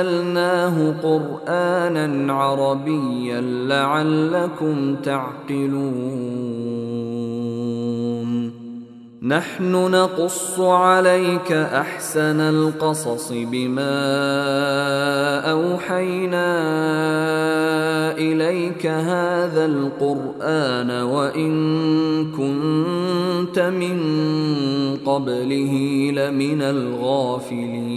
أنزلناه قرآنا عربيا لعلكم تعقلون. نحن نقص عليك أحسن القصص بما أوحينا إليك هذا القرآن وإن كنت من قبله لمن الغافلين.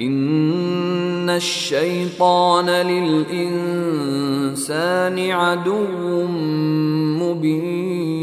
إن الشيطان للإنسان عدو مبين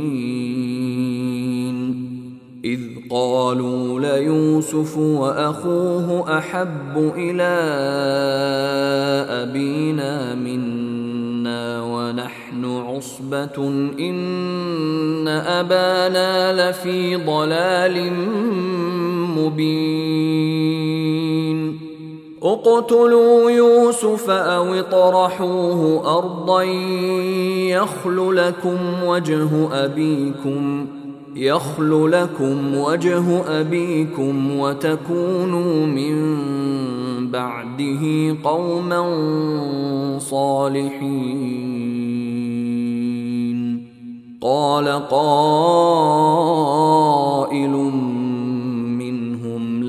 قالوا ليوسف وأخوه أحب إلى أبينا منا ونحن عصبة إن أبانا لفي ضلال مبين. اقتلوا يوسف أو اطرحوه أرضا يخل لكم وجه أبيكم ۖ. يخل لكم وجه أبيكم وتكونوا من بعده قوما صالحين. قال قائل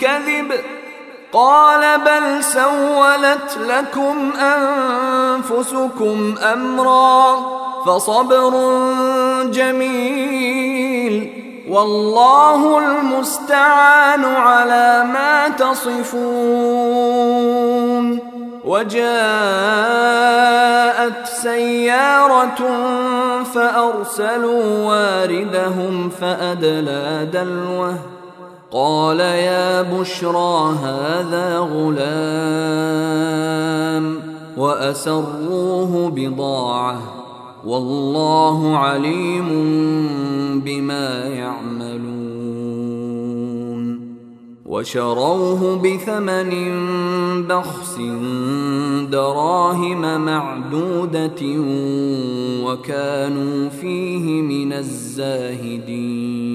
كذب قال بل سولت لكم أنفسكم أمرا فصبر جميل والله المستعان على ما تصفون وجاءت سيارة فأرسلوا واردهم فأدلى دلوه قال يا بشرى هذا غلام وأسروه بضاعة والله عليم بما يعملون وشروه بثمن بخس دراهم معدودة وكانوا فيه من الزاهدين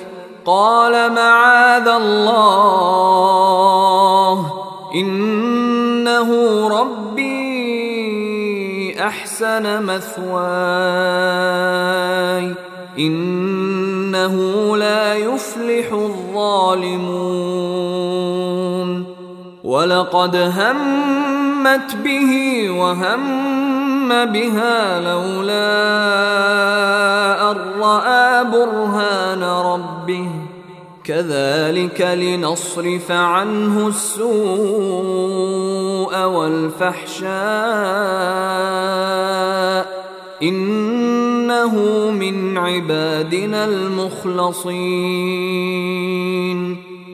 قال معاذ الله إنه ربي أحسن مثواي إنه لا يفلح الظالمون ولقد همت به وهم بها لولا ان راى برهان ربه كذلك لنصرف عنه السوء والفحشاء انه من عبادنا المخلصين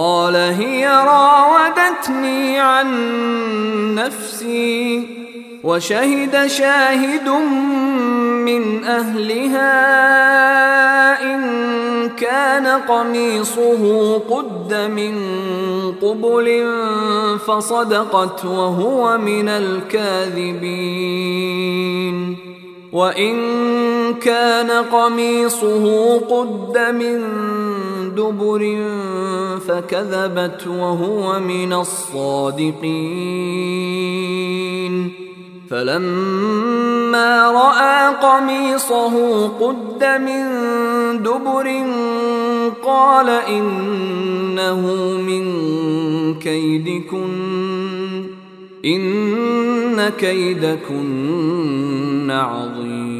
قال هي راودتني عن نفسي وشهد شاهد من أهلها إن كان قميصه قد من قبل فصدقت وهو من الكاذبين وإن كان قميصه قد من دبر فكذبت وهو من الصادقين. فلما رأى قميصه قد من دبر قال إنه من كيدكن إن كيدكن عظيم.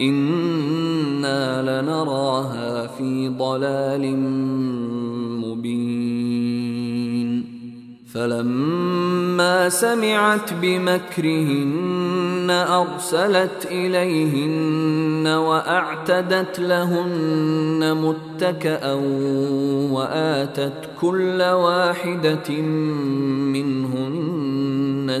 أنا لنراها في ضلال مبين فلما سمعت بمكرهن ارسلت اليهن واعتدت لهن متكئا واتت كل واحدة منهن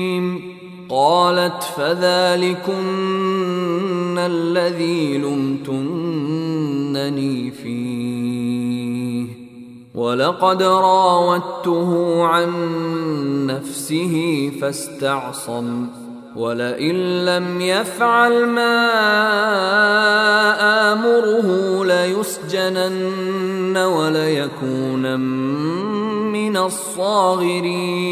قالت فذلكن الذي لمتنني فيه. ولقد راودته عن نفسه فاستعصم ولئن لم يفعل ما آمره ليسجنن وليكون من الصاغرين.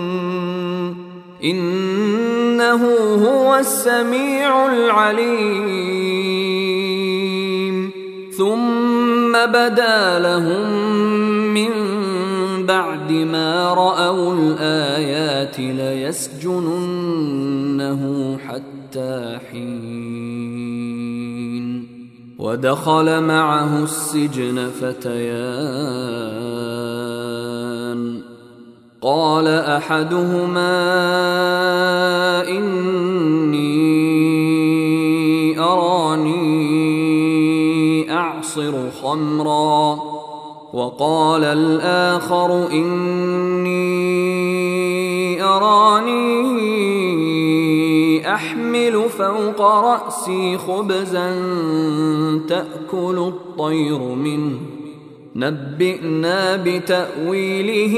إنه هو السميع العليم. ثم بدا لهم من بعد ما رأوا الآيات ليسجننه حتى حين. ودخل معه السجن فتيان احدهما اني اراني اعصر خمرا وقال الآخر اني اراني احمل فوق راسي خبزا تاكل الطير منه نبئنا بتاويله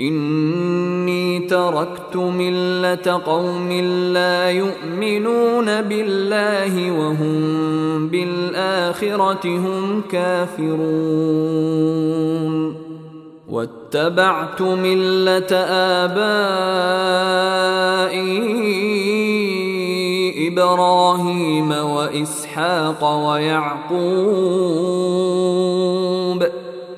إني تركت ملة قوم لا يؤمنون بالله وهم بالآخرة هم كافرون. واتبعت ملة آبائي إبراهيم وإسحاق ويعقوب.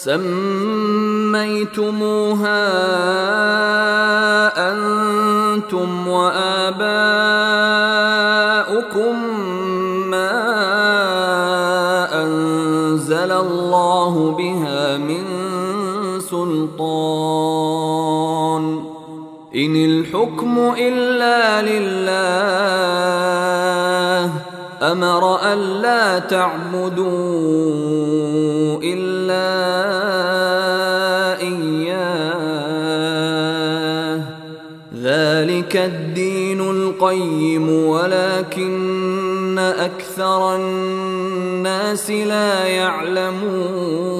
سميتموها أنتم وآباؤكم أنزل الله بها من سلطان. إن الحكم إلا لله أمر الا تعبدوا إلا إياه. ذلك الدين القيم ولكن أكثر الناس لا يعلمون.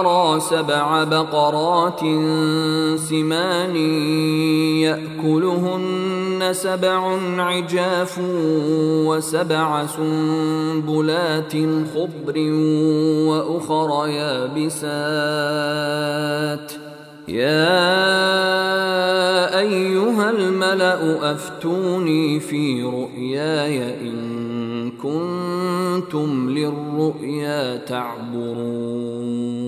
ارى سبع بقرات سمان يأكلهن سبع عجاف وسبع سنبلات خضر وأخر يابسات. يا أيها الملأ أفتوني في رؤياي إن كنتم للرؤيا تعبرون.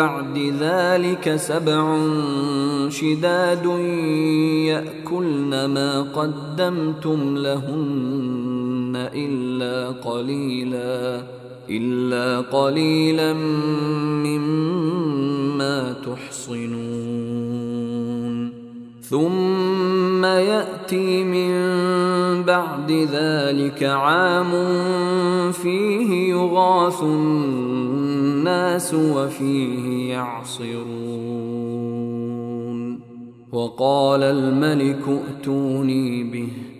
بعد ذلك سبع شداد يأكلن ما قدمتم لهن إلا قليلا إلا قليلا مما تحصنون. ثم يأتي من بعد ذلك عام فيه يغاث الناس وفيه يعصرون. وقال الملك ائتوني به.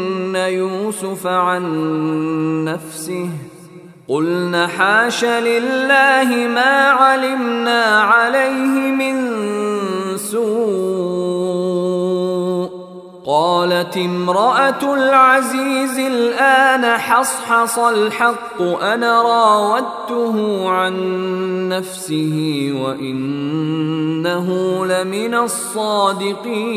يوسف عن نفسه. قلن حاش لله ما علمنا عليه من سوء. قالت امرأة العزيز الآن حصحص الحق أنا راودته عن نفسه وإنه لمن الصادقين.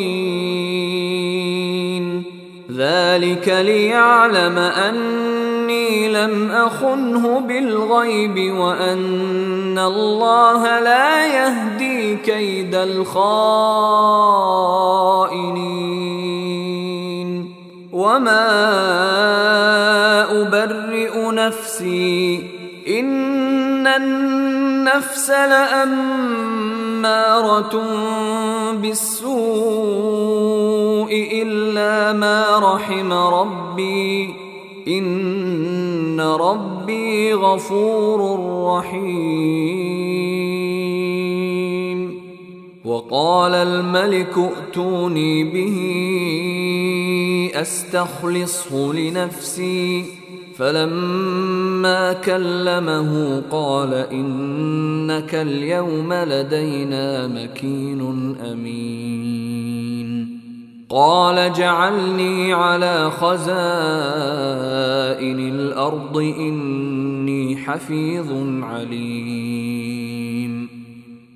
ذلك ليعلم أني لم أخنه بالغيب وأن الله لا يهدي كيد الخائنين. وما أبرئ نفسي ان النفس لاماره بالسوء الا ما رحم ربي ان ربي غفور رحيم. وقال الملك ائتوني به استخلصه لنفسي فلما كلمه قال إنك اليوم لدينا مكين أمين. قال جعلني على خزائن الأرض إني حفيظ عليم.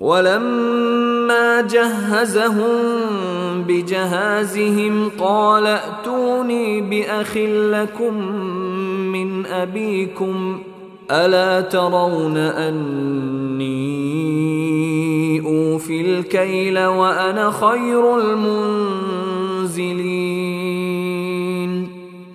ولما جهزهم بجهازهم قال ائتوني بأخ لكم من أبيكم ألا ترون أني أوفي الكيل وأنا خير المنزلين؟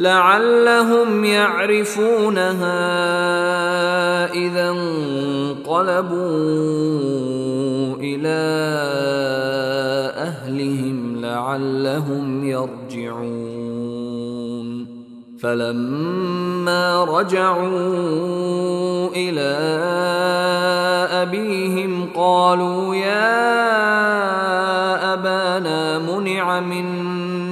لعلهم يعرفونها إذا انقلبوا إلى أهلهم لعلهم يرجعون. فلما رجعوا إلى أبيهم قالوا يا أبانا منع منا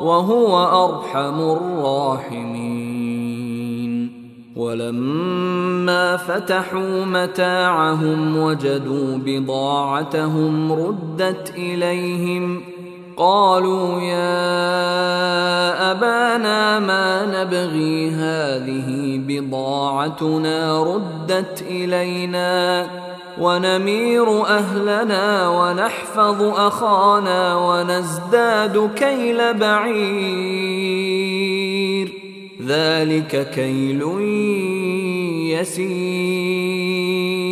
وهو أرحم الراحمين. ولما فتحوا متاعهم وجدوا بضاعتهم ردت إليهم قالوا يا أبانا ما نبغي هذه بضاعتنا ردت إلينا. ونمير أهلنا ونحفظ أخانا ونزداد كيل بعير. ذلك كيل يسير.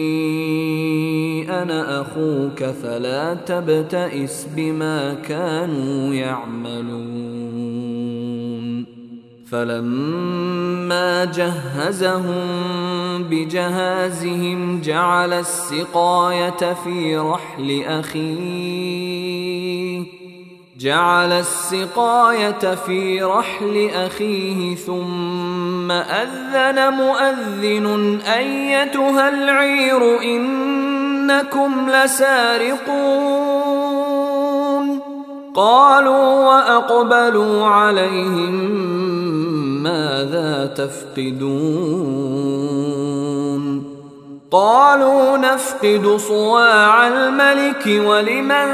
أنا أخوك فلا تبتئس بما كانوا يعملون. فلما جهزهم بجهازهم جعل السقاية في رحل أخيه. جعل السقاية في رحل أخيه ثم أذن مؤذن أيتها العير إن إنكم لسارقون. قالوا وأقبلوا عليهم ماذا تفقدون. قالوا نفقد صواع الملك ولمن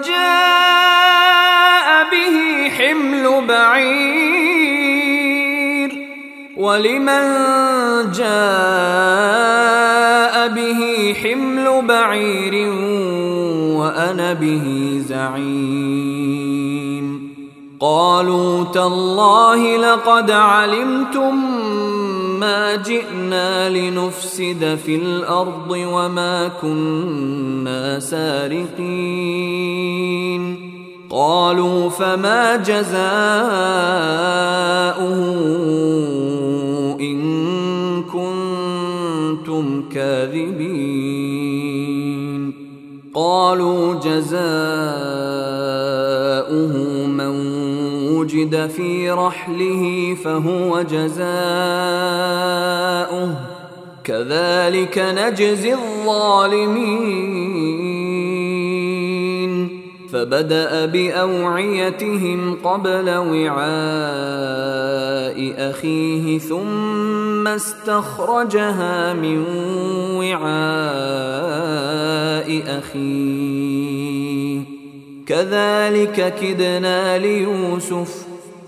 جاء به حمل بعير. ولمن جاء به حمل بعير وأنا به زعيم. قالوا تالله لقد علمتم ما جئنا لنفسد في الأرض وما كنا سارقين. قالوا فما جزاؤه إن كنتم كاذبين. قالوا جزاؤه من وجد في رحله فهو جزاؤه. كذلك نجزي الظالمين. فبدأ بأوعيتهم قبل وعاء أخيه ثم استخرجها من وعاء أخيه. كذلك كدنا ليوسف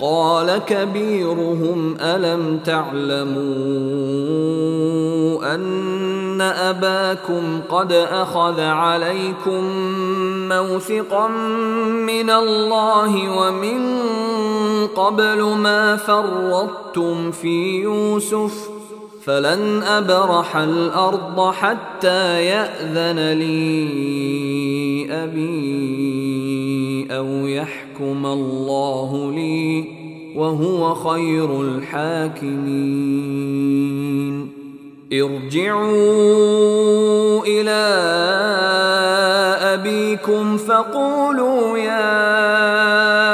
قال كبيرهم ألم تعلموا أن أباكم قد أخذ عليكم موثقا من الله ومن قبل ما فرطتم في يوسف فلن أبرح الأرض حتى يأذن لي أبي أو يحكم الله لي وهو خير الحاكمين. ارجعوا إلى أبيكم فقولوا يا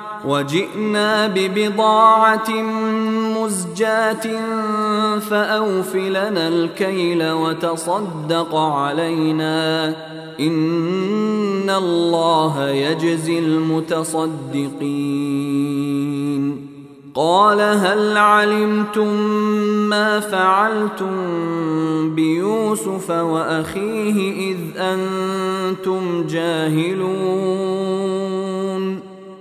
وجئنا ببضاعة مزجاة فأوف لنا الكيل وتصدق علينا. إن الله يجزي المتصدقين. قال هل علمتم ما فعلتم بيوسف وأخيه إذ أنتم جاهلون؟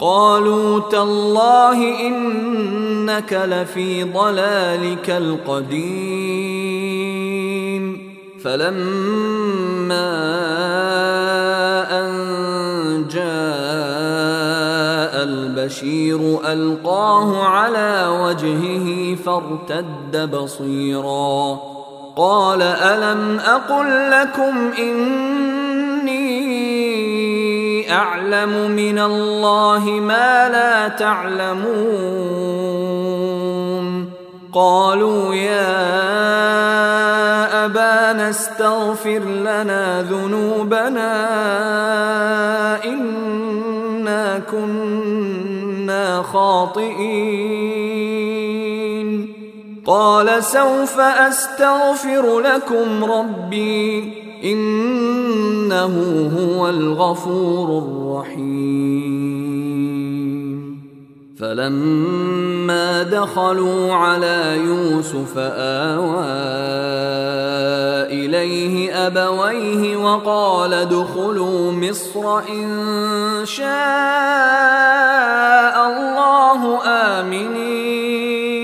قالوا تالله إنك لفي ضلالك القديم. فلما أن جاء البشير ألقاه على وجهه فارتد بصيرا. قال ألم أقل لكم إني أعلم من الله ما لا تعلمون. قالوا يا أبانا استغفر لنا ذنوبنا إنا كنا خاطئين. قال سوف أستغفر لكم ربي إنه هو الغفور الرحيم. فلما دخلوا على يوسف آوى إليه أبويه وقال ادخلوا مصر إن شاء الله آمنين.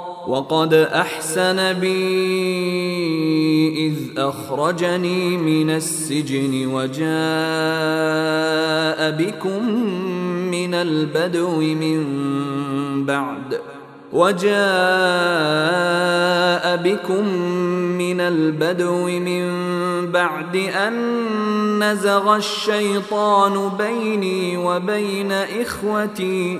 وقد أحسن بي إذ أخرجني من السجن وجاء بكم من البدو من بعد وجاء بكم من البدو من بعد أن نزغ الشيطان بيني وبين إخوتي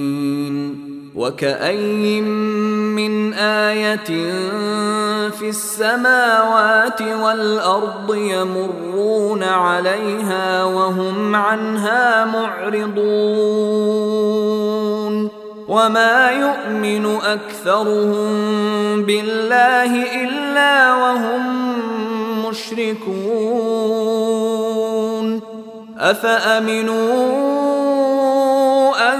وكأين من آية في السماوات والأرض يمرون عليها وهم عنها معرضون وما يؤمن أكثرهم بالله إلا وهم المشركون أفأمنوا أن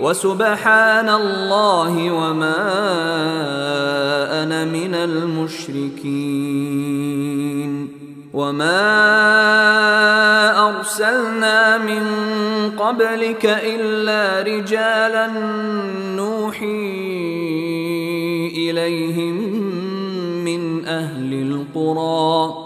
وسبحان الله وما أنا من المشركين وما أرسلنا من قبلك إلا رجالا نوحي إليهم من أهل القرى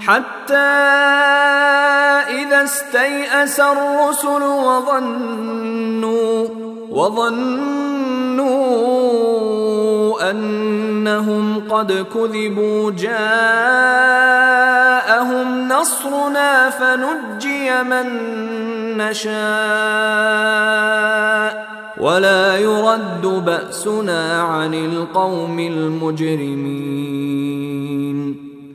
حتى إذا استيأس الرسل وظنوا وظنوا أنهم قد كذبوا جاءهم نصرنا فنجي من نشاء. ولا يرد بأسنا عن القوم المجرمين.